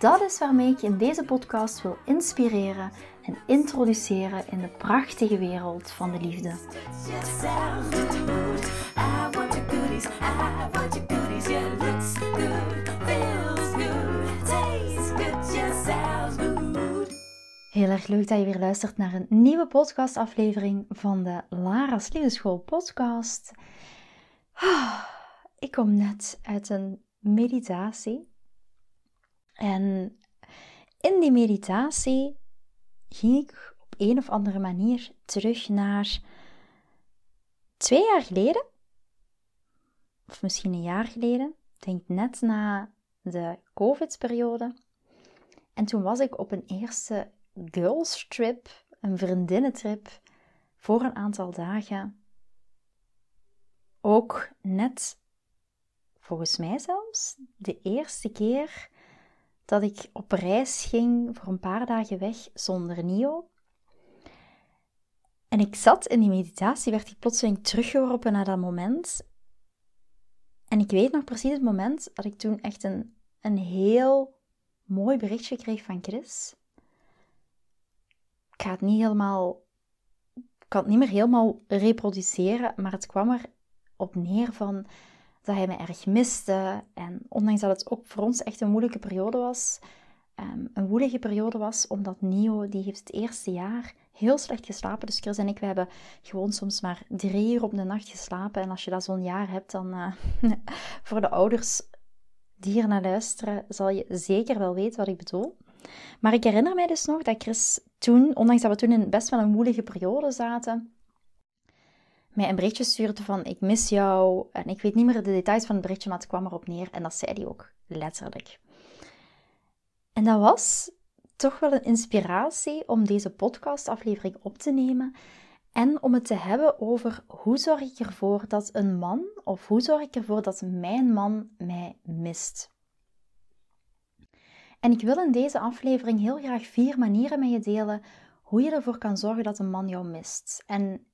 Dat is waarmee ik je in deze podcast wil inspireren en introduceren in de prachtige wereld van de liefde. Heel erg leuk dat je weer luistert naar een nieuwe podcastaflevering van de Lara's Liefdeschool podcast. Ah, ik kom net uit een meditatie en in die meditatie ging ik op een of andere manier terug naar twee jaar geleden, of misschien een jaar geleden, denk net na de COVID-periode. En toen was ik op een eerste girls trip, een vriendinnentrip, voor een aantal dagen. Ook net, volgens mij zelfs, de eerste keer dat ik op reis ging voor een paar dagen weg zonder Nio. En ik zat in die meditatie, werd ik plotseling teruggeworpen naar dat moment. En ik weet nog precies het moment dat ik toen echt een, een heel mooi berichtje kreeg van Chris. Ik ga het niet helemaal, ik kan het niet meer helemaal reproduceren, maar het kwam er op neer van dat hij me erg miste. En ondanks dat het ook voor ons echt een moeilijke periode was, um, een woelige periode was, omdat Nio, die heeft het eerste jaar heel slecht geslapen. Dus Chris en ik, we hebben gewoon soms maar drie uur op de nacht geslapen. En als je dat zo'n jaar hebt, dan uh, voor de ouders die hier naar luisteren, zal je zeker wel weten wat ik bedoel. Maar ik herinner mij dus nog dat Chris toen, ondanks dat we toen in best wel een moeilijke periode zaten, mij een berichtje stuurde van ik mis jou. En ik weet niet meer de details van het berichtje, maar het kwam erop neer. En dat zei hij ook letterlijk. En dat was toch wel een inspiratie om deze podcastaflevering op te nemen. En om het te hebben over hoe zorg ik ervoor dat een man, of hoe zorg ik ervoor dat mijn man mij mist. En ik wil in deze aflevering heel graag vier manieren met je delen hoe je ervoor kan zorgen dat een man jou mist. En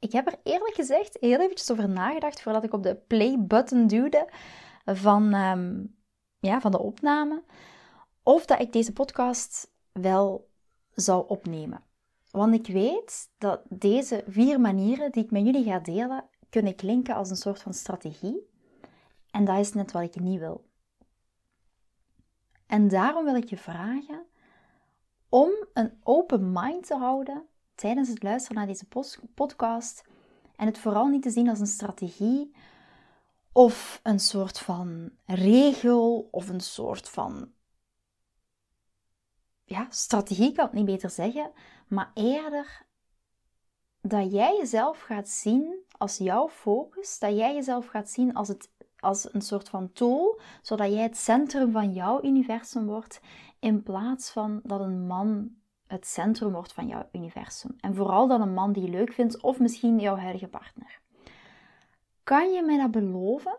ik heb er eerlijk gezegd heel eventjes over nagedacht voordat ik op de play-button duwde van, ehm, ja, van de opname. Of dat ik deze podcast wel zou opnemen. Want ik weet dat deze vier manieren die ik met jullie ga delen, kunnen klinken als een soort van strategie. En dat is net wat ik niet wil. En daarom wil ik je vragen om een open mind te houden tijdens het luisteren naar deze podcast en het vooral niet te zien als een strategie of een soort van regel of een soort van ja, strategie kan het niet beter zeggen, maar eerder dat jij jezelf gaat zien als jouw focus, dat jij jezelf gaat zien als, het, als een soort van tool, zodat jij het centrum van jouw universum wordt, in plaats van dat een man het centrum wordt van jouw universum. En vooral dan een man die je leuk vindt of misschien jouw huidige partner. Kan je mij dat beloven?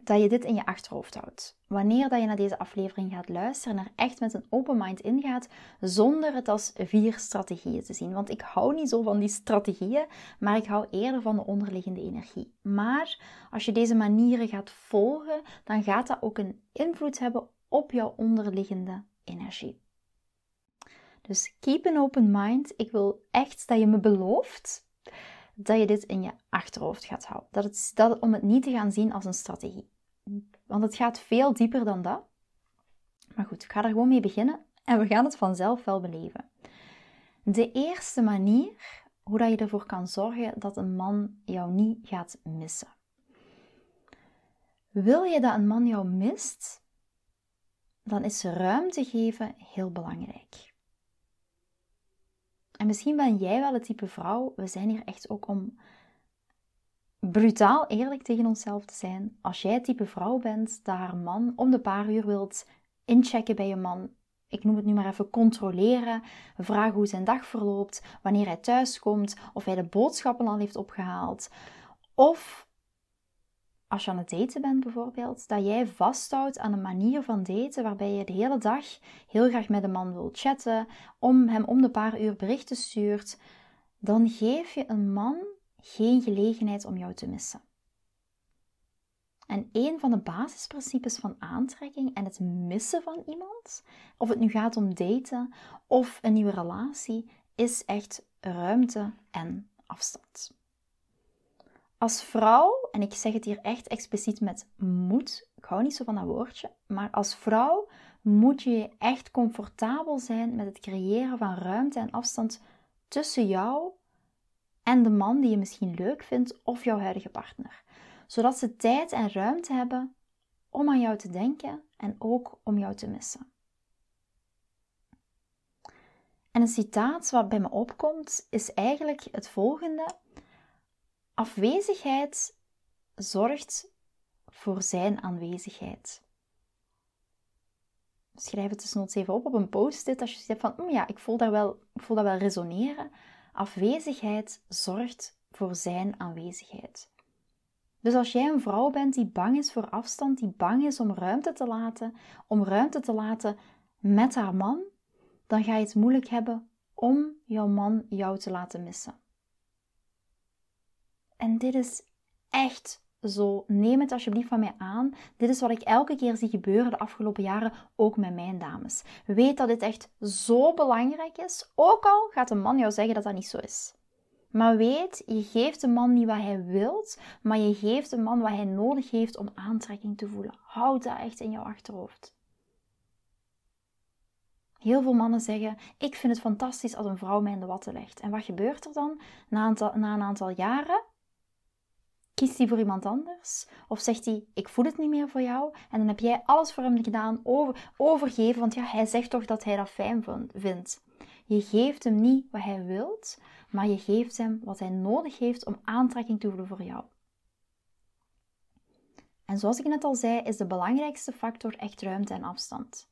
Dat je dit in je achterhoofd houdt. Wanneer dat je naar deze aflevering gaat luisteren en er echt met een open mind ingaat, zonder het als vier strategieën te zien. Want ik hou niet zo van die strategieën, maar ik hou eerder van de onderliggende energie. Maar als je deze manieren gaat volgen, dan gaat dat ook een invloed hebben op jouw onderliggende energie. Dus keep an open mind. Ik wil echt dat je me belooft dat je dit in je achterhoofd gaat houden. Dat het, dat, om het niet te gaan zien als een strategie. Want het gaat veel dieper dan dat. Maar goed, ik ga er gewoon mee beginnen en we gaan het vanzelf wel beleven. De eerste manier hoe dat je ervoor kan zorgen dat een man jou niet gaat missen. Wil je dat een man jou mist, dan is ruimte geven heel belangrijk. En misschien ben jij wel het type vrouw, we zijn hier echt ook om brutaal eerlijk tegen onszelf te zijn. Als jij het type vrouw bent dat haar man om de paar uur wilt inchecken bij je man, ik noem het nu maar even controleren, vragen hoe zijn dag verloopt, wanneer hij thuis komt, of hij de boodschappen al heeft opgehaald. Of als je aan het daten bent bijvoorbeeld, dat jij vasthoudt aan een manier van daten waarbij je de hele dag heel graag met een man wilt chatten, om hem om de paar uur berichten stuurt, dan geef je een man geen gelegenheid om jou te missen. En een van de basisprincipes van aantrekking en het missen van iemand, of het nu gaat om daten of een nieuwe relatie, is echt ruimte en afstand. Als vrouw, en ik zeg het hier echt expliciet met moet, ik hou niet zo van dat woordje, maar als vrouw moet je echt comfortabel zijn met het creëren van ruimte en afstand tussen jou en de man die je misschien leuk vindt of jouw huidige partner zodat ze tijd en ruimte hebben om aan jou te denken en ook om jou te missen. En een citaat wat bij me opkomt is eigenlijk het volgende: Afwezigheid zorgt voor zijn aanwezigheid. Schrijf het nooit even op op een post-it als je zegt van, mm, ja, ik voel, dat wel, ik voel dat wel resoneren. Afwezigheid zorgt voor zijn aanwezigheid. Dus als jij een vrouw bent die bang is voor afstand, die bang is om ruimte te laten, om ruimte te laten met haar man, dan ga je het moeilijk hebben om jouw man jou te laten missen. En dit is echt zo. Neem het alsjeblieft van mij aan. Dit is wat ik elke keer zie gebeuren de afgelopen jaren, ook met mijn dames. Weet dat dit echt zo belangrijk is, ook al gaat een man jou zeggen dat dat niet zo is. Maar weet, je geeft de man niet wat hij wilt, maar je geeft de man wat hij nodig heeft om aantrekking te voelen. Houd dat echt in jouw achterhoofd. Heel veel mannen zeggen: Ik vind het fantastisch als een vrouw mij in de watten legt. En wat gebeurt er dan? Na, na een aantal jaren kiest hij voor iemand anders? Of zegt hij: Ik voel het niet meer voor jou? En dan heb jij alles voor hem gedaan, over, overgeven, want ja, hij zegt toch dat hij dat fijn vindt. Je geeft hem niet wat hij wilt, maar je geeft hem wat hij nodig heeft om aantrekking te voelen voor jou. En zoals ik net al zei, is de belangrijkste factor echt ruimte en afstand.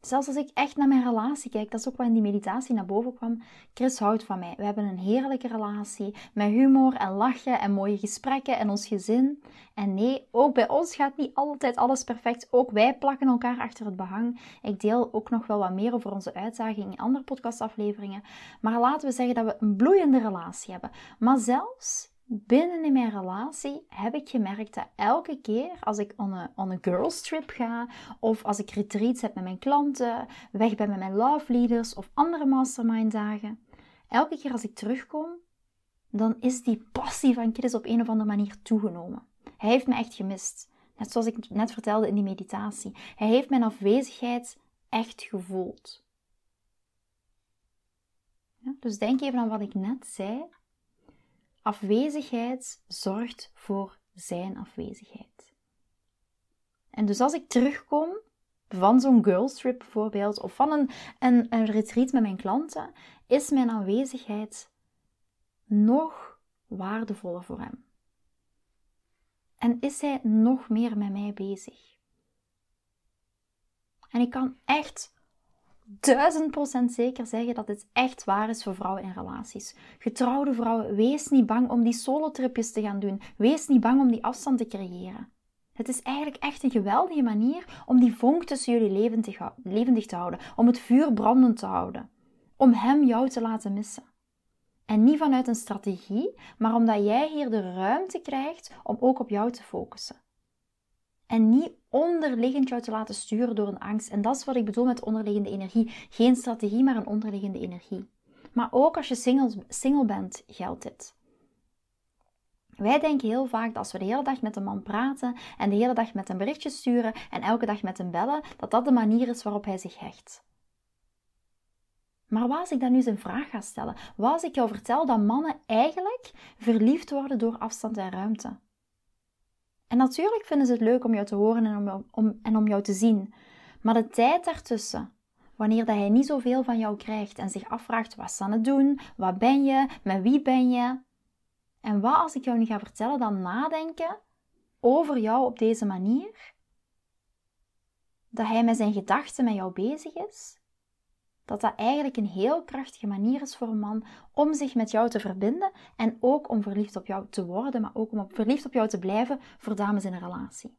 Zelfs als ik echt naar mijn relatie kijk, dat is ook wat in die meditatie naar boven kwam. Chris houdt van mij. We hebben een heerlijke relatie met humor en lachen en mooie gesprekken en ons gezin. En nee, ook bij ons gaat niet altijd alles perfect. Ook wij plakken elkaar achter het behang. Ik deel ook nog wel wat meer over onze uitdagingen in andere podcastafleveringen. Maar laten we zeggen dat we een bloeiende relatie hebben. Maar zelfs binnen in mijn relatie heb ik gemerkt dat elke keer als ik on een, on girls trip ga, of als ik retreats heb met mijn klanten, weg ben met mijn love leaders of andere mastermind dagen, elke keer als ik terugkom, dan is die passie van Chris op een of andere manier toegenomen. Hij heeft me echt gemist. Net zoals ik net vertelde in die meditatie. Hij heeft mijn afwezigheid echt gevoeld. Ja, dus denk even aan wat ik net zei. Afwezigheid zorgt voor zijn afwezigheid. En dus als ik terugkom van zo'n girls trip bijvoorbeeld, of van een, een, een retreat met mijn klanten, is mijn aanwezigheid nog waardevoller voor hem. En is hij nog meer met mij bezig. En ik kan echt duizend procent zeker zeggen dat dit echt waar is voor vrouwen in relaties. Getrouwde vrouwen, wees niet bang om die solotripjes te gaan doen. Wees niet bang om die afstand te creëren. Het is eigenlijk echt een geweldige manier om die vonk tussen jullie levendig te houden, om het vuur brandend te houden, om hem jou te laten missen. En niet vanuit een strategie, maar omdat jij hier de ruimte krijgt om ook op jou te focussen. En niet onderliggend jou te laten sturen door een angst. En dat is wat ik bedoel met onderliggende energie. Geen strategie, maar een onderliggende energie. Maar ook als je single, single bent, geldt dit. Wij denken heel vaak dat als we de hele dag met een man praten en de hele dag met een berichtje sturen en elke dag met hem bellen, dat dat de manier is waarop hij zich hecht. Maar als ik dan nu eens een vraag ga stellen? Als ik jou vertel dat mannen eigenlijk verliefd worden door afstand en ruimte? En natuurlijk vinden ze het leuk om jou te horen en om, en om jou te zien. Maar de tijd daartussen, wanneer dat hij niet zoveel van jou krijgt en zich afvraagt wat ze aan het doen, wat ben je, met wie ben je, en wat als ik jou nu ga vertellen, dan nadenken over jou op deze manier, dat hij met zijn gedachten met jou bezig is, dat dat eigenlijk een heel krachtige manier is voor een man om zich met jou te verbinden en ook om verliefd op jou te worden, maar ook om verliefd op jou te blijven voor dames in een relatie.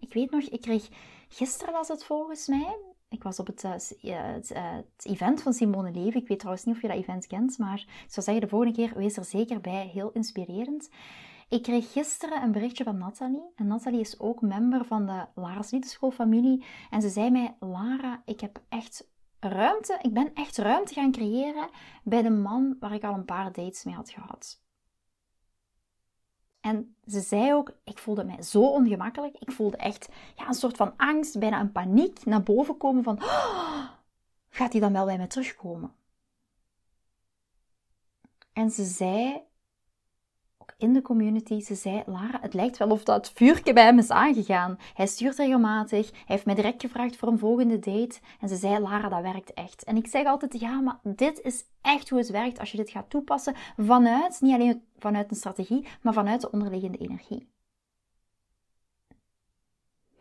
Ik weet nog, ik kreeg, gisteren was het volgens mij, ik was op het, uh, het, uh, het, event van Simone Levy. Ik weet trouwens niet of je dat event kent, maar ik zou zeggen, de volgende keer wees er zeker bij. Heel inspirerend. Ik kreeg gisteren een berichtje van Nathalie. En Nathalie is ook member van de Lara's Liedenschoolfamilie. En ze zei mij, Lara, ik heb echt ruimte, ik ben echt ruimte gaan creëren bij de man waar ik al een paar dates mee had gehad. En ze zei ook, ik voelde mij zo ongemakkelijk. Ik voelde echt ja, een soort van angst, bijna een paniek naar boven komen van, oh, gaat hij dan wel bij mij terugkomen? En ze zei, in de community. Ze zei, Lara, het lijkt wel of dat vuurtje bij hem is aangegaan. Hij stuurt regelmatig. Hij heeft mij direct gevraagd voor een volgende date. En ze zei, Lara, dat werkt echt. En ik zeg altijd, ja, maar dit is echt hoe het werkt als je dit gaat toepassen vanuit, niet alleen vanuit een strategie, maar vanuit de onderliggende energie.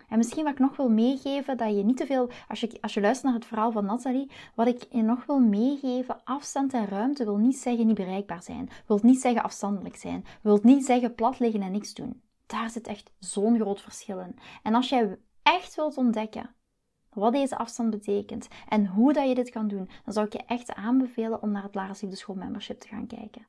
En misschien wat ik nog wil meegeven, dat je niet te veel, als je, als je luistert naar het verhaal van Nathalie, wat ik je nog wil meegeven, afstand en ruimte wil niet zeggen niet bereikbaar zijn, wil niet zeggen afstandelijk zijn, wil niet zeggen plat liggen en niks doen. Daar zit echt zo'n groot verschil in. En als jij echt wilt ontdekken wat deze afstand betekent en hoe dat je dit kan doen, dan zou ik je echt aanbevelen om naar het Lara School Membership te gaan kijken.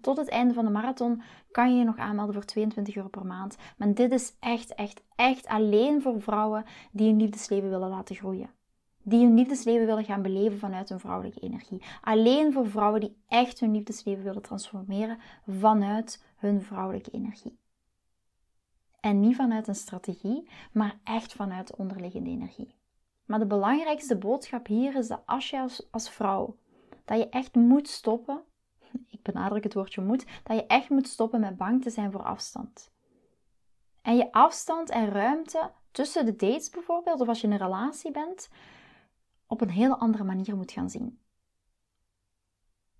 Tot het einde van de marathon kan je je nog aanmelden voor 22 euro per maand. Maar dit is echt, echt, echt alleen voor vrouwen die hun liefdesleven willen laten groeien. Die hun liefdesleven willen gaan beleven vanuit hun vrouwelijke energie. Alleen voor vrouwen die echt hun liefdesleven willen transformeren vanuit hun vrouwelijke energie. En niet vanuit een strategie, maar echt vanuit de onderliggende energie. Maar de belangrijkste boodschap hier is dat als je als, als vrouw, dat je echt moet stoppen benadruk het woordje moet, dat je echt moet stoppen met bang te zijn voor afstand. En je afstand en ruimte tussen de dates bijvoorbeeld, of als je in een relatie bent, op een hele andere manier moet gaan zien.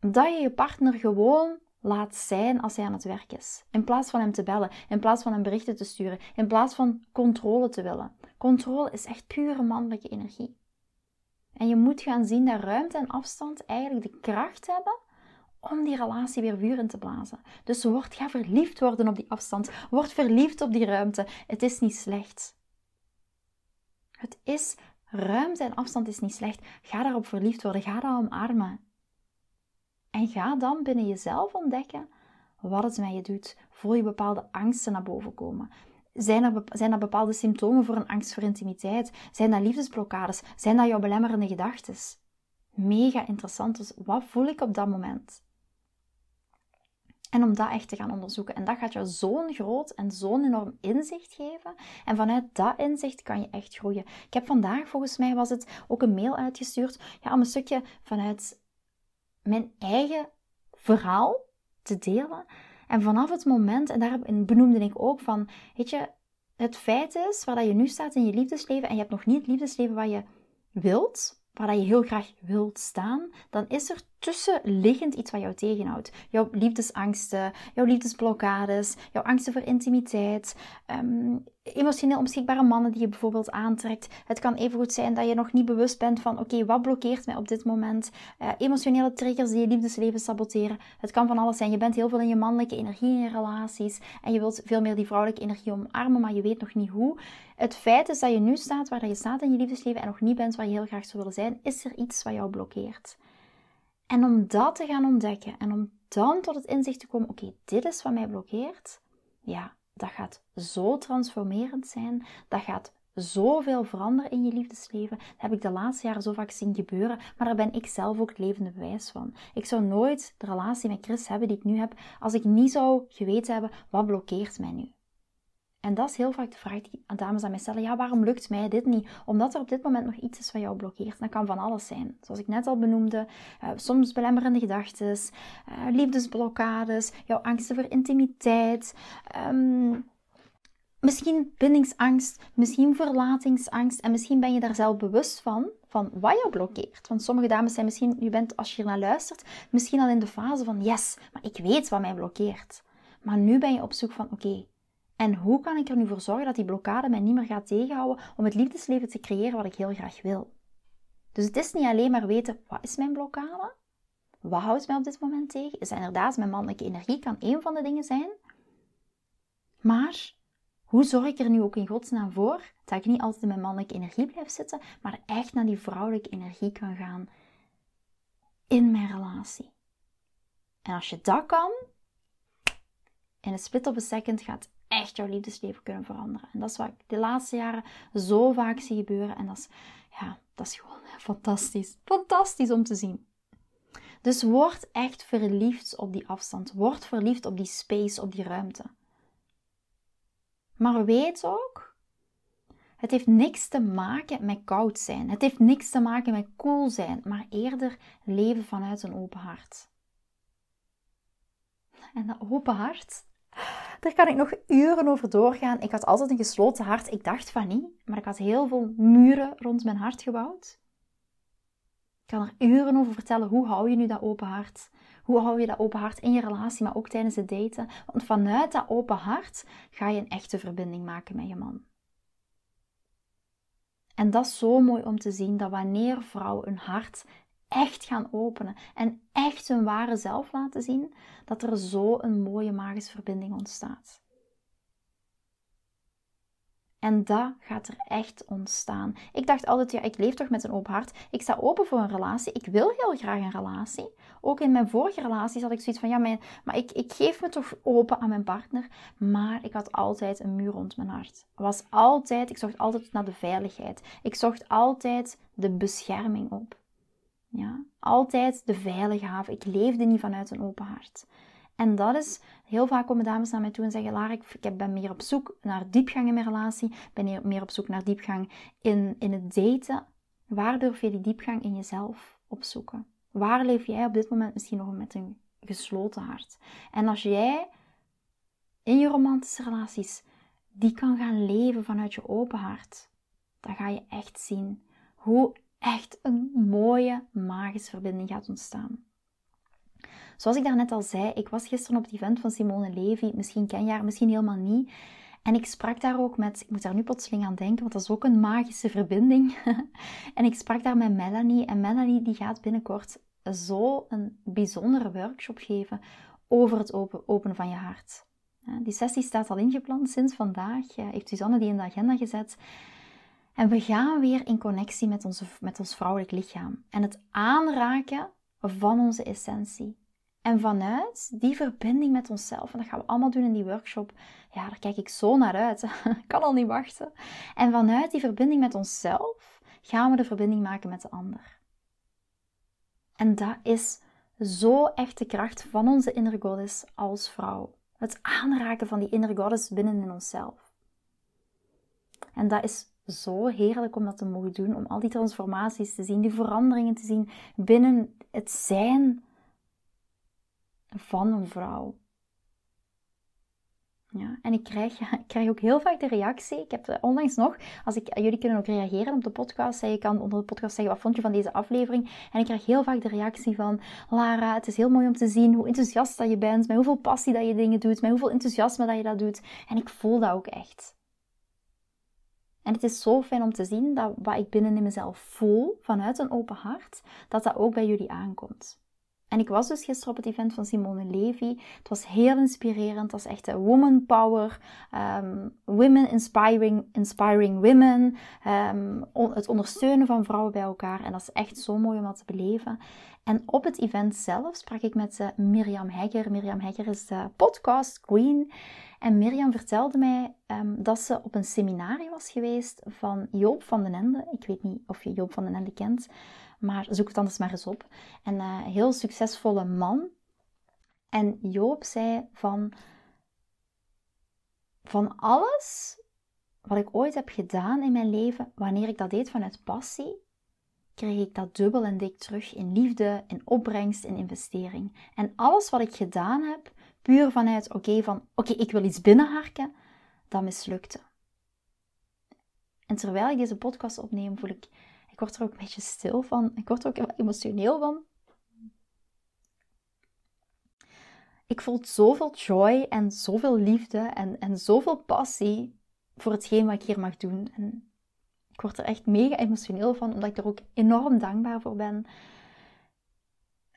Dat je je partner gewoon laat zijn als hij aan het werk is. In plaats van hem te bellen, in plaats van hem berichten te sturen, in plaats van controle te willen. Controle is echt pure mannelijke energie. En je moet gaan zien dat ruimte en afstand eigenlijk de kracht hebben om die relatie weer vuur in te blazen. Dus word, ga verliefd worden op die afstand. Word verliefd op die ruimte. Het is niet slecht. Het is, ruimte en afstand is niet slecht. Ga daarop verliefd worden. Ga dat omarmen. En ga dan binnen jezelf ontdekken wat het met je doet. Voel je bepaalde angsten naar boven komen. Zijn er, zijn er bepaalde symptomen voor een angst voor intimiteit? Zijn dat liefdesblokkades? Zijn dat jouw belemmerende gedachten? Mega interessant. Dus wat voel ik op dat moment? En om dat echt te gaan onderzoeken. En dat gaat jou zo'n groot en zo'n enorm inzicht geven. En vanuit dat inzicht kan je echt groeien. Ik heb vandaag, volgens mij was het, ook een mail uitgestuurd. Ja, om een stukje vanuit mijn eigen verhaal te delen. En vanaf het moment, en daar benoemde ik ook van, weet je, het feit is waar dat je nu staat in je liefdesleven en je hebt nog niet het liefdesleven wat je wilt, waar je heel graag wilt staan, dan is er tussenliggend iets wat jou tegenhoudt. Jouw liefdesangsten, jouw liefdesblokkades, jouw angsten voor intimiteit, um, emotioneel onbeschikbare mannen die je bijvoorbeeld aantrekt. Het kan even goed zijn dat je nog niet bewust bent van oké, wat blokkeert mij op dit moment? Uh, emotionele triggers die je liefdesleven saboteren. Het kan van alles zijn. Je bent heel veel in je mannelijke energie in je relaties en je wilt veel meer die vrouwelijke energie omarmen, maar je weet nog niet hoe. Het feit is dat je nu staat waar je staat in je liefdesleven en nog niet bent waar je heel graag zou willen zijn, is er iets wat jou blokkeert. En om dat te gaan ontdekken en om dan tot het inzicht te komen, oké, dit is wat mij blokkeert. Ja, dat gaat zo transformerend zijn. Dat gaat zoveel veranderen in je liefdesleven. Dat heb ik de laatste jaren zo vaak zien gebeuren, maar daar ben ik zelf ook het levende bewijs van. Ik zou nooit de relatie met Chris hebben die ik nu heb, als ik niet zou geweten hebben, wat blokkeert mij nu? En dat is heel vaak de vraag die dames aan mij stellen. Ja, waarom lukt mij dit niet? Omdat er op dit moment nog iets is wat jou blokkeert. Dat kan van alles zijn. Zoals ik net al benoemde. Uh, soms belemmerende gedachten. Uh, liefdesblokkades. Jouw angsten voor intimiteit. Um, misschien bindingsangst. Misschien verlatingsangst. En misschien ben je daar zelf bewust van. Van wat jou blokkeert. Want sommige dames zijn misschien, je bent als je naar luistert, misschien al in de fase van yes, maar ik weet wat mij blokkeert. Maar nu ben je op zoek van oké, En hoe kan ik er nu voor zorgen dat die blokkade mij niet meer gaat tegenhouden om het liefdesleven te creëren wat ik heel graag wil? Dus het is niet alleen maar weten, wat is mijn blokkade? Wat houdt mij op dit moment tegen? Is inderdaad mijn mannelijke energie, kan één van de dingen zijn. Maar hoe zorg ik er nu ook in godsnaam voor dat ik niet altijd in mijn mannelijke energie blijf zitten, maar echt naar die vrouwelijke energie kan gaan in mijn relatie? En als je dat kan, in een split of a second gaat echt jouw liefdesleven kunnen veranderen. En dat is wat ik de laatste jaren zo vaak zie gebeuren. En dat is, ja, dat is gewoon fantastisch. Fantastisch om te zien. Dus word echt verliefd op die afstand. Word verliefd op die space, op die ruimte. Maar weet ook, het heeft niks te maken met koud zijn. Het heeft niks te maken met cool zijn, maar eerder leven vanuit een open hart. En dat open hart, daar kan ik nog uren over doorgaan. Ik had altijd een gesloten hart. Ik dacht van niet, maar ik had heel veel muren rond mijn hart gebouwd. Ik kan er uren over vertellen. Hoe hou je nu dat open hart? Hoe hou je dat open hart in je relatie, maar ook tijdens het daten? Want vanuit dat open hart ga je een echte verbinding maken met je man. En dat is zo mooi om te zien dat wanneer vrouwen een hart echt gaan openen en echt hun ware zelf laten zien, dat er zo een mooie magische verbinding ontstaat. En dat gaat er echt ontstaan. Ik dacht altijd, ja, ik leef toch met een open hart. Ik sta open voor een relatie. Ik wil heel graag een relatie. Ook in mijn vorige relaties had ik zoiets van, ja, mijn, maar ik, ik geef me toch open aan mijn partner. Maar ik had altijd een muur rond mijn hart. Was altijd, ik zocht altijd naar de veiligheid. Ik zocht altijd de bescherming op. Ja, altijd de veilige haven. Ik leefde niet vanuit een open hart. En dat is, heel vaak komen dames naar mij toe en zeggen, Lara, ik ben meer op zoek naar diepgang in mijn relatie, ben meer op zoek naar diepgang in, in het daten. Waar durf je die diepgang in jezelf opzoeken? Waar leef jij op dit moment misschien nog met een gesloten hart? En als jij in je romantische relaties die kan gaan leven vanuit je open hart, dan ga je echt zien hoe echt een mooie magische verbinding gaat ontstaan. Zoals ik daarnet al zei, ik was gisteren op het event van Simone Levy. Misschien ken je haar, misschien helemaal niet. En ik sprak daar ook met, ik moet daar nu plotseling aan denken, want dat is ook een magische verbinding. en ik sprak daar met Melanie. En Melanie die gaat binnenkort zo een bijzondere workshop geven over het open, openen van je hart. Die sessie staat al ingepland sinds vandaag. Heeft Suzanne die in de agenda gezet. En we gaan weer in connectie met, onze, met ons vrouwelijk lichaam. En het aanraken van onze essentie. En vanuit die verbinding met onszelf, en dat gaan we allemaal doen in die workshop, ja, daar kijk ik zo naar uit. ik kan al niet wachten. En vanuit die verbinding met onszelf gaan we de verbinding maken met de ander. En dat is zo echt de kracht van onze inner goddess als vrouw. Het aanraken van die inner goddess binnen in onszelf. En dat is zo heerlijk om dat te mogen doen, om al die transformaties te zien, die veranderingen te zien binnen het zijn van een vrouw. Ja, en ik krijg, ik krijg ook heel vaak de reactie. Ik heb onlangs nog, als ik, jullie kunnen ook reageren op de podcast. Je kan onder de podcast zeggen, wat vond je van deze aflevering? En ik krijg heel vaak de reactie van, Lara, het is heel mooi om te zien hoe enthousiast dat je bent. Met hoeveel passie dat je dingen doet. Met hoeveel enthousiasme dat je dat doet. En ik voel dat ook echt. En het is zo fijn om te zien dat wat ik binnen in mezelf voel, vanuit een open hart, dat dat ook bij jullie aankomt. En ik was dus gisteren op het event van Simone Levy. Het was heel inspirerend. Het was echt woman power. Um, women inspiring, inspiring women. Um, het ondersteunen van vrouwen bij elkaar. En dat is echt zo mooi om dat te beleven. En op het event zelf sprak ik met uh, Mirjam Hegger. Mirjam Hegger is de podcast queen. En Mirjam vertelde mij um, dat ze op een seminarie was geweest van Joop van den Ende. Ik weet niet of je Joop van den Ende kent. Maar zoek het anders maar eens op. En een heel succesvolle man. En Joop zei van... Van alles wat ik ooit heb gedaan in mijn leven, wanneer ik dat deed vanuit passie, kreeg ik dat dubbel en dik terug in liefde, in opbrengst, in investering. En alles wat ik gedaan heb, puur vanuit oké, van oké, ik wil iets binnenharken, dat mislukte. En terwijl ik deze podcast opneem, voel ik ik word er ook een beetje stil van. Ik word er ook emotioneel van. ik voel zoveel joy en zoveel liefde en, en zoveel passie voor hetgeen wat ik hier mag doen. En ik word er echt mega emotioneel van, omdat ik er ook enorm dankbaar voor ben.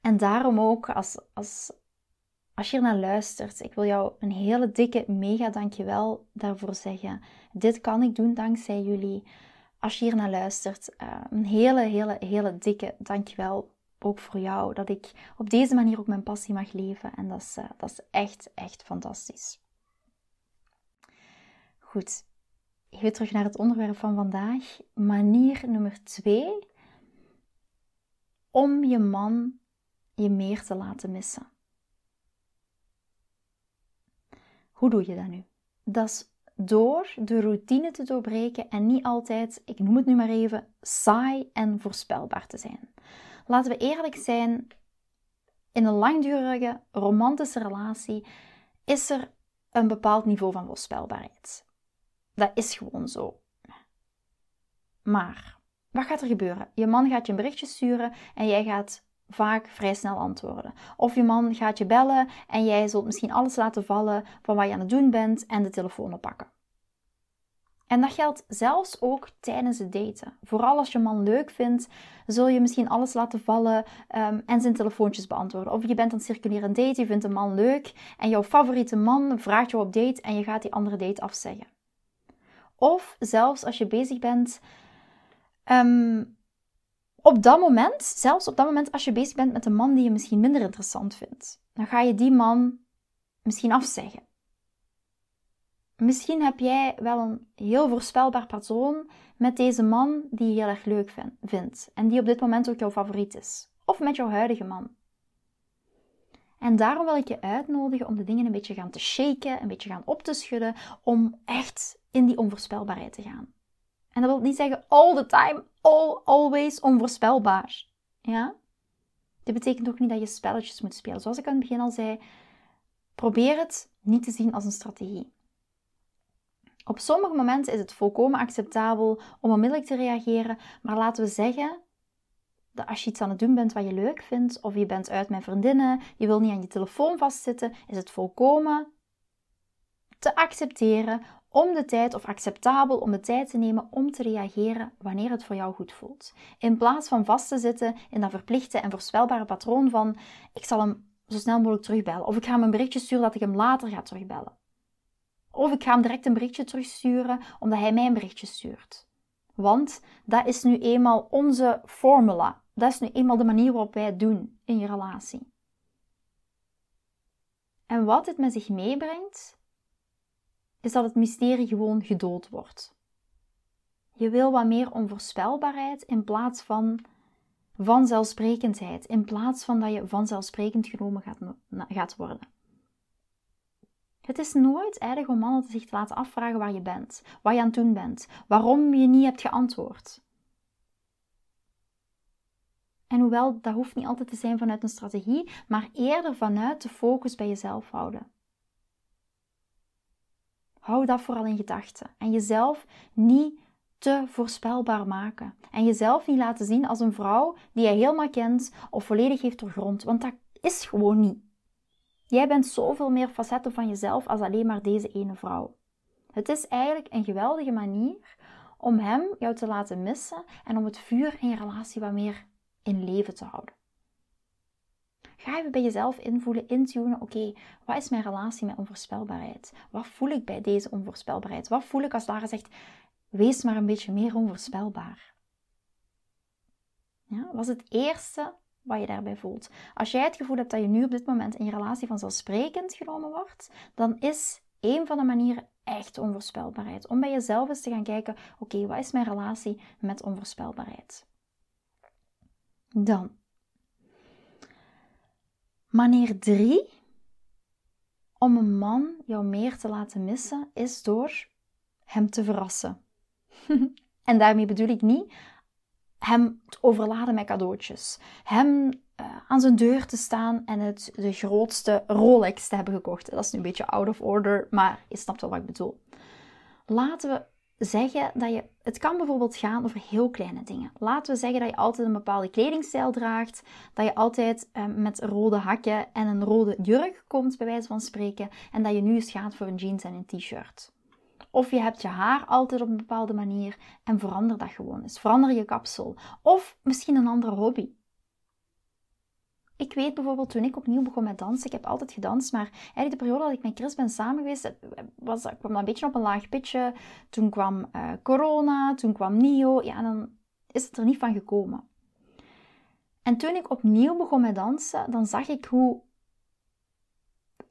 En daarom ook, als, als, als je naar luistert, ik wil jou een hele dikke mega dankjewel daarvoor zeggen. Dit kan ik doen dankzij jullie. Als je hier naar luistert, uh, een hele, hele, hele dikke dankjewel ook voor jou. Dat ik op deze manier ook mijn passie mag leven. En dat is, uh, dat is echt, echt fantastisch. Goed, even terug naar het onderwerp van vandaag. Manier nummer twee om je man je meer te laten missen. Hoe doe je dat nu? Dat is door de routine te doorbreken en niet altijd, ik noem het nu maar even, saai en voorspelbaar te zijn. Laten we eerlijk zijn, in een langdurige romantische relatie is er een bepaald niveau van voorspelbaarheid. Dat is gewoon zo. Maar wat gaat er gebeuren? Je man gaat je een berichtje sturen en jij gaat vaak vrij snel antwoorden. Of je man gaat je bellen en jij zult misschien alles laten vallen van wat je aan het doen bent en de telefoon oppakken. En dat geldt zelfs ook tijdens het daten. Vooral als je man leuk vindt, zul je misschien alles laten vallen um, en zijn telefoontjes beantwoorden. Of je bent aan het circuleren date, je vindt een man leuk en jouw favoriete man vraagt je op date en je gaat die andere date afzeggen. Of zelfs als je bezig bent um, op dat moment, zelfs op dat moment als je bezig bent met een man die je misschien minder interessant vindt, dan ga je die man misschien afzeggen. Misschien heb jij wel een heel voorspelbaar patroon met deze man die je heel erg leuk vindt en die op dit moment ook jouw favoriet is. Of met jouw huidige man. En daarom wil ik je uitnodigen om de dingen een beetje gaan te shaken, een beetje gaan op te schudden, om echt in die onvoorspelbaarheid te gaan. En dat wil niet zeggen all the time, all, always onvoorspelbaar. Ja? Dit betekent ook niet dat je spelletjes moet spelen. Zoals ik aan het begin al zei, probeer het niet te zien als een strategie. Op sommige momenten is het volkomen acceptabel om onmiddellijk te reageren, maar laten we zeggen dat als je iets aan het doen bent wat je leuk vindt, of je bent uit met vriendinnen, je wil niet aan je telefoon vastzitten, is het volkomen te accepteren om de tijd, of acceptabel om de tijd te nemen om te reageren wanneer het voor jou goed voelt. In plaats van vast te zitten in dat verplichte en voorspelbare patroon van ik zal hem zo snel mogelijk terugbellen, of ik ga hem een berichtje sturen dat ik hem later ga terugbellen. Of ik ga hem direct een berichtje terugsturen omdat hij mij een berichtje stuurt. Want dat is nu eenmaal onze formula. Dat is nu eenmaal de manier waarop wij het doen in je relatie. En wat dit met zich meebrengt, is dat het mysterie gewoon gedood wordt. Je wil wat meer onvoorspelbaarheid in plaats van vanzelfsprekendheid, in plaats van dat je vanzelfsprekend genomen gaat, gaat worden. Het is nooit erg om mannen zich te laten afvragen waar je bent, wat je aan het doen bent, waarom je niet hebt geantwoord. En hoewel dat hoeft niet altijd te zijn vanuit een strategie, maar eerder vanuit de focus bij jezelf houden. Hou dat vooral in gedachten en jezelf niet te voorspelbaar maken. En jezelf niet laten zien als een vrouw die je helemaal kent of volledig heeft doorgrond, want dat is gewoon niet. Jij bent zoveel meer facetten van jezelf als alleen maar deze ene vrouw. Het is eigenlijk een geweldige manier om hem jou te laten missen en om het vuur in je relatie wat meer in leven te houden. Ga even bij jezelf invoelen, intunen. Oké, wat is mijn relatie met onvoorspelbaarheid? Wat voel ik bij deze onvoorspelbaarheid? Wat voel ik als Lara zegt, wees maar een beetje meer onvoorspelbaar? Ja, was het eerste wat je daarbij voelt. Als jij het gevoel hebt dat je nu op dit moment in je relatie vanzelfsprekend genomen wordt, dan is een van de manieren echt onvoorspelbaarheid. Om bij jezelf eens te gaan kijken: oké, wat is mijn relatie met onvoorspelbaarheid? Dan. Manier 3 om een man jou meer te laten missen is door hem te verrassen. en daarmee bedoel ik niet hem te overladen met cadeautjes. Hem uh, aan zijn deur te staan en het, de grootste Rolex te hebben gekocht. Dat is nu een beetje out of order, maar je snapt wel wat ik bedoel. Laten we zeggen dat je. Het kan bijvoorbeeld gaan over heel kleine dingen. Laten we zeggen dat je altijd een bepaalde kledingstijl draagt. Dat je altijd eh, met rode hakken en een rode jurk komt, bij wijze van spreken. En dat je nu eens gaat voor een jeans en een t-shirt. Of je hebt je haar altijd op een bepaalde manier en verander dat gewoon eens. Verander je kapsel. Of misschien een andere hobby. Ik weet bijvoorbeeld toen ik opnieuw begon met dansen, ik heb altijd gedanst, maar eigenlijk de periode dat ik met Chris ben samen geweest, was, kwam dat een beetje op een laag pitje. Toen kwam uh, corona, toen kwam NIO, ja, dan is het er niet van gekomen. En toen ik opnieuw begon met dansen, dan zag ik hoe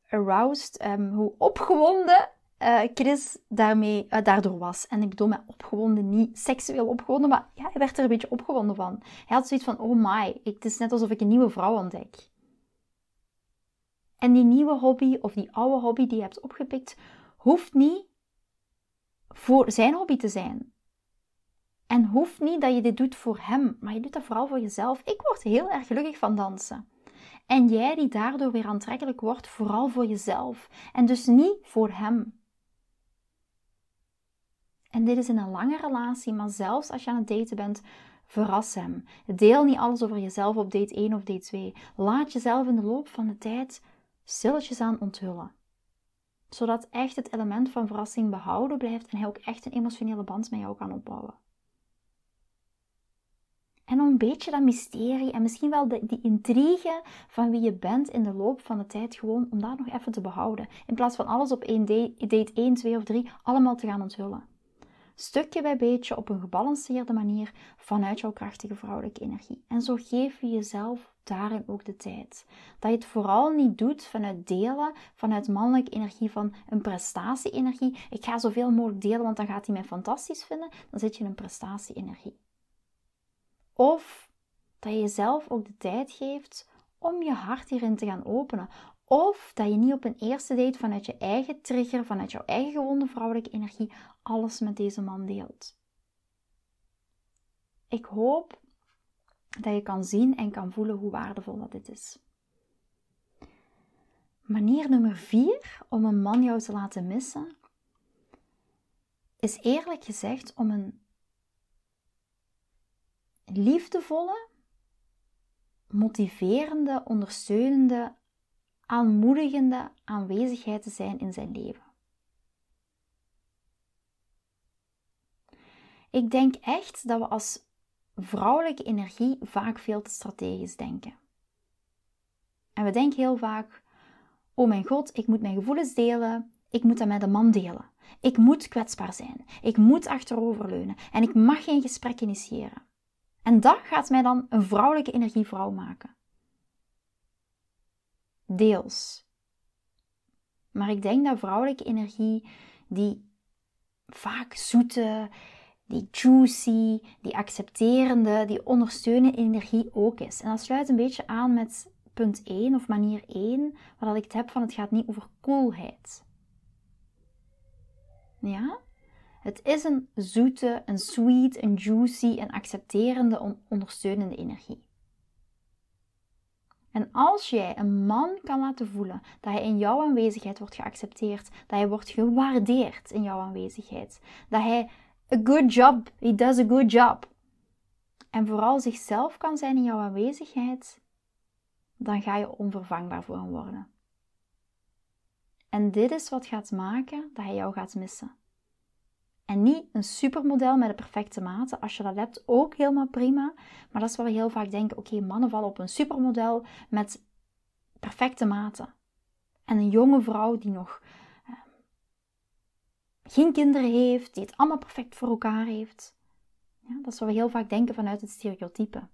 aroused, um, hoe opgewonden uh, Chris daarmee, uh, daardoor was. En ik bedoel met opgewonden, niet seksueel opgewonden, maar ja, hij werd er een beetje opgewonden van. Hij had zoiets van, oh my, het is net alsof ik een nieuwe vrouw ontdek. En die nieuwe hobby, of die oude hobby die je hebt opgepikt, hoeft niet voor zijn hobby te zijn. En hoeft niet dat je dit doet voor hem, maar je doet dat vooral voor jezelf. Ik word heel erg gelukkig van dansen. En jij die daardoor weer aantrekkelijk wordt, vooral voor jezelf. En dus niet voor hem. En dit is in een lange relatie, maar zelfs als je aan het daten bent, verras hem. Deel niet alles over jezelf op date 1 of date 2. Laat jezelf in de loop van de tijd stilletjes aan onthullen. Zodat echt het element van verrassing behouden blijft en hij ook echt een emotionele band met jou kan opbouwen. En om een beetje dat mysterie en misschien wel de, die intrigue van wie je bent in de loop van de tijd gewoon om dat nog even te behouden. In plaats van alles op één date, date 1, 2 of 3 allemaal te gaan onthullen stukje bij beetje op een gebalanceerde manier vanuit jouw krachtige vrouwelijke energie. En zo geef je jezelf daarin ook de tijd. Dat je het vooral niet doet vanuit delen, vanuit mannelijke energie, van een prestatie-energie. Ik ga zoveel mogelijk delen, want dan gaat hij mij fantastisch vinden. Dan zit je in een prestatie-energie. Of dat je jezelf ook de tijd geeft om je hart hierin te gaan openen. Of dat je niet op een eerste date vanuit je eigen trigger, vanuit jouw eigen gewonde vrouwelijke energie, alles met deze man deelt. Ik hoop dat je kan zien en kan voelen hoe waardevol dat dit is. Manier nummer vier om een man jou te laten missen, is eerlijk gezegd om een liefdevolle, motiverende, ondersteunende, aanmoedigende aanwezigheid te zijn in zijn leven. Ik denk echt dat we als vrouwelijke energie vaak veel te strategisch denken. En we denken heel vaak: Oh mijn god, ik moet mijn gevoelens delen, ik moet dat met een man delen. Ik moet kwetsbaar zijn, ik moet achteroverleunen en ik mag geen gesprek initiëren. En dat gaat mij dan een vrouwelijke energievrouw maken. Deels. Maar ik denk dat vrouwelijke energie, die vaak zoete, die juicy, die accepterende, die ondersteunende energie ook is. En dat sluit een beetje aan met punt 1 of manier 1, waar ik het heb van het gaat niet over coolheid. Ja? Het is een zoete, een sweet, een juicy, een accepterende, ondersteunende energie. En als jij een man kan laten voelen dat hij in jouw aanwezigheid wordt geaccepteerd, dat hij wordt gewaardeerd in jouw aanwezigheid, dat hij a good job, he does a good job, en vooral zichzelf kan zijn in jouw aanwezigheid, dan ga je onvervangbaar voor hem worden. En dit is wat gaat maken dat hij jou gaat missen. En niet een supermodel met de perfecte maten. Als je dat hebt, ook helemaal prima. Maar dat is wat we heel vaak denken. Oké, mannen vallen op een supermodel met perfecte maten. En een jonge vrouw die nog eh, geen kinderen heeft, die het allemaal perfect voor elkaar heeft. Ja, dat is wat we heel vaak denken vanuit het stereotype.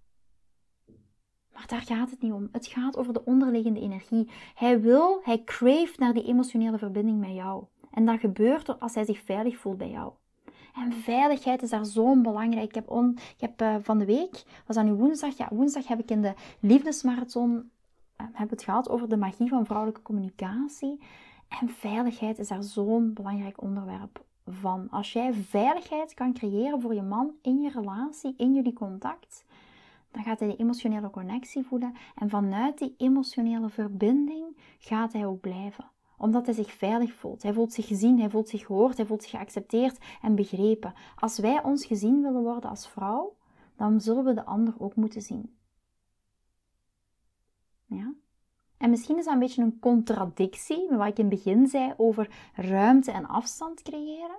Maar daar gaat het niet om. Het gaat over de onderliggende energie. Hij wil, hij craeft naar die emotionele verbinding met jou. En dat gebeurt er als hij zich veilig voelt bij jou. En veiligheid is daar zo belangrijk. Ik heb, ik heb uh, van de week, was dat nu woensdag? Ja, woensdag heb ik in de liefdesmarathon uh, heb het gehad over de magie van vrouwelijke communicatie. En veiligheid is daar zo'n belangrijk onderwerp van. Als jij veiligheid kan creëren voor je man in je relatie, in jullie contact, dan gaat hij die emotionele connectie voelen. En vanuit die emotionele verbinding gaat hij ook blijven Omdat hij zich veilig voelt. Hij voelt zich gezien, hij voelt zich gehoord, hij voelt zich geaccepteerd en begrepen. Als wij ons gezien willen worden als vrouw, dan zullen we de ander ook moeten zien. Ja? En misschien is dat een beetje een contradictie met wat ik in het begin zei over ruimte en afstand creëren.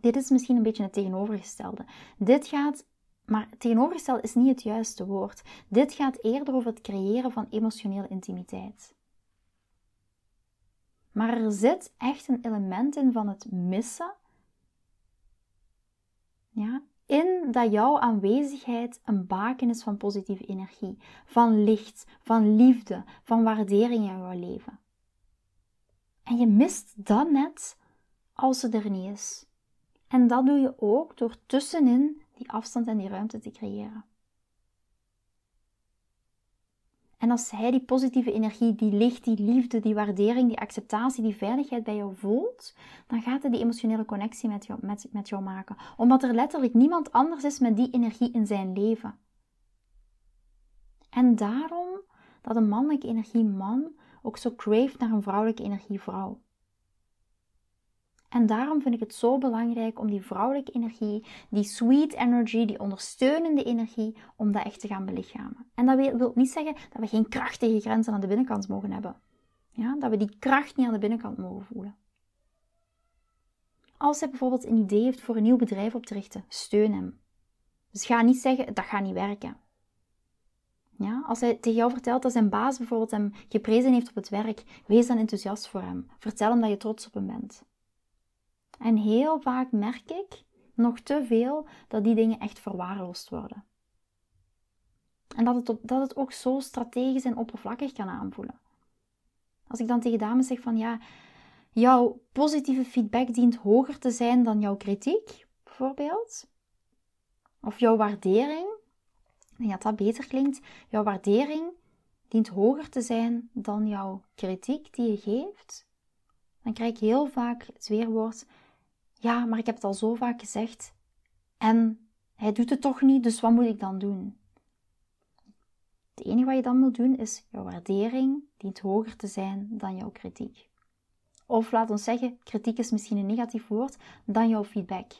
Dit is misschien een beetje het tegenovergestelde. Dit gaat, maar tegenovergestelde is niet het juiste woord. Dit gaat eerder over het creëren van emotionele intimiteit. Maar er zit echt een element in van het missen. Ja, in dat jouw aanwezigheid een baken is van positieve energie, van licht, van liefde, van waardering in jouw leven. En je mist dat net als ze er niet is. En dat doe je ook door tussenin die afstand en die ruimte te creëren. En als hij die positieve energie, die licht, die liefde, die waardering, die acceptatie, die veiligheid bij jou voelt, dan gaat hij die emotionele connectie met jou, met, met jou maken. Omdat er letterlijk niemand anders is met die energie in zijn leven. En daarom dat een mannelijke energie man ook zo craeft naar een vrouwelijke energie vrouw. En daarom vind ik het zo belangrijk om die vrouwelijke energie, die sweet energy, die ondersteunende energie, om dat echt te gaan belichamen. En dat wil niet zeggen dat we geen krachtige grenzen aan de binnenkant mogen hebben. Ja, dat we die kracht niet aan de binnenkant mogen voelen. Als hij bijvoorbeeld een idee heeft voor een nieuw bedrijf op te richten, steun hem. Dus ga niet zeggen, dat gaat niet werken. Ja, als hij tegen jou vertelt dat zijn baas bijvoorbeeld hem geprezen heeft op het werk, wees dan enthousiast voor hem. Vertel hem dat je trots op hem bent. En heel vaak merk ik nog te veel dat die dingen echt verwaarloosd worden. En dat het, dat het ook zo strategisch en oppervlakkig kan aanvoelen. Als ik dan tegen dames zeg van ja, jouw positieve feedback dient hoger te zijn dan jouw kritiek, bijvoorbeeld. Of jouw waardering, ik denk dat dat beter klinkt. Jouw waardering dient hoger te zijn dan jouw kritiek die je geeft. Dan krijg ik heel vaak het weerwoord: ja, maar ik heb het al zo vaak gezegd en hij doet het toch niet, dus wat moet ik dan doen? Het enige wat je dan moet doen is jouw waardering dient hoger te zijn dan jouw kritiek. Of laat ons zeggen, kritiek is misschien een negatief woord, dan jouw feedback.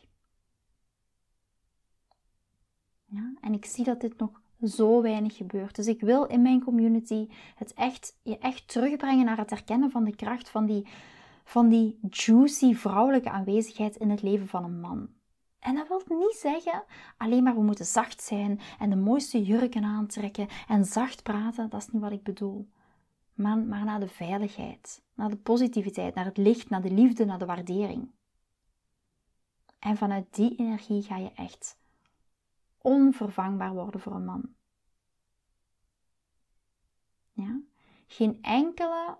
Ja, en ik zie dat dit nog zo weinig gebeurt. Dus ik wil in mijn community het echt, je echt terugbrengen naar het herkennen van de kracht van die van die juicy vrouwelijke aanwezigheid in het leven van een man. En dat wil niet zeggen alleen maar we moeten zacht zijn en de mooiste jurken aantrekken en zacht praten, dat is niet wat ik bedoel. Maar, maar naar de veiligheid, naar de positiviteit, naar het licht, naar de liefde, naar de waardering. En vanuit die energie ga je echt onvervangbaar worden voor een man. Ja? Geen enkele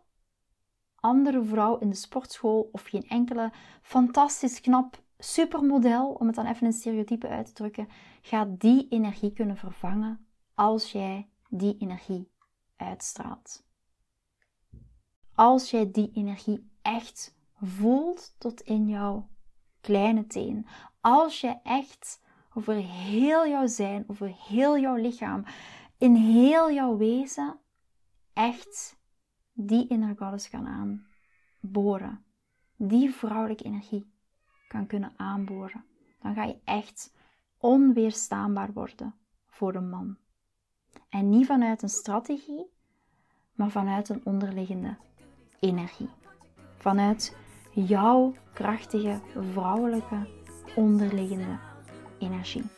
andere vrouw in de sportschool of geen enkele fantastisch knap supermodel, om het dan even in stereotype uit te drukken, gaat die energie kunnen vervangen als jij die energie uitstraalt. Als jij die energie echt voelt tot in jouw kleine teen. Als je echt over heel jouw zijn, over heel jouw lichaam, in heel jouw wezen echt die inner goddess kan aanboren. Die vrouwelijke energie kan kunnen aanboren. Dan ga je echt onweerstaanbaar worden voor een man. En niet vanuit een strategie, maar vanuit een onderliggende energie. Vanuit jouw krachtige vrouwelijke onderliggende energie.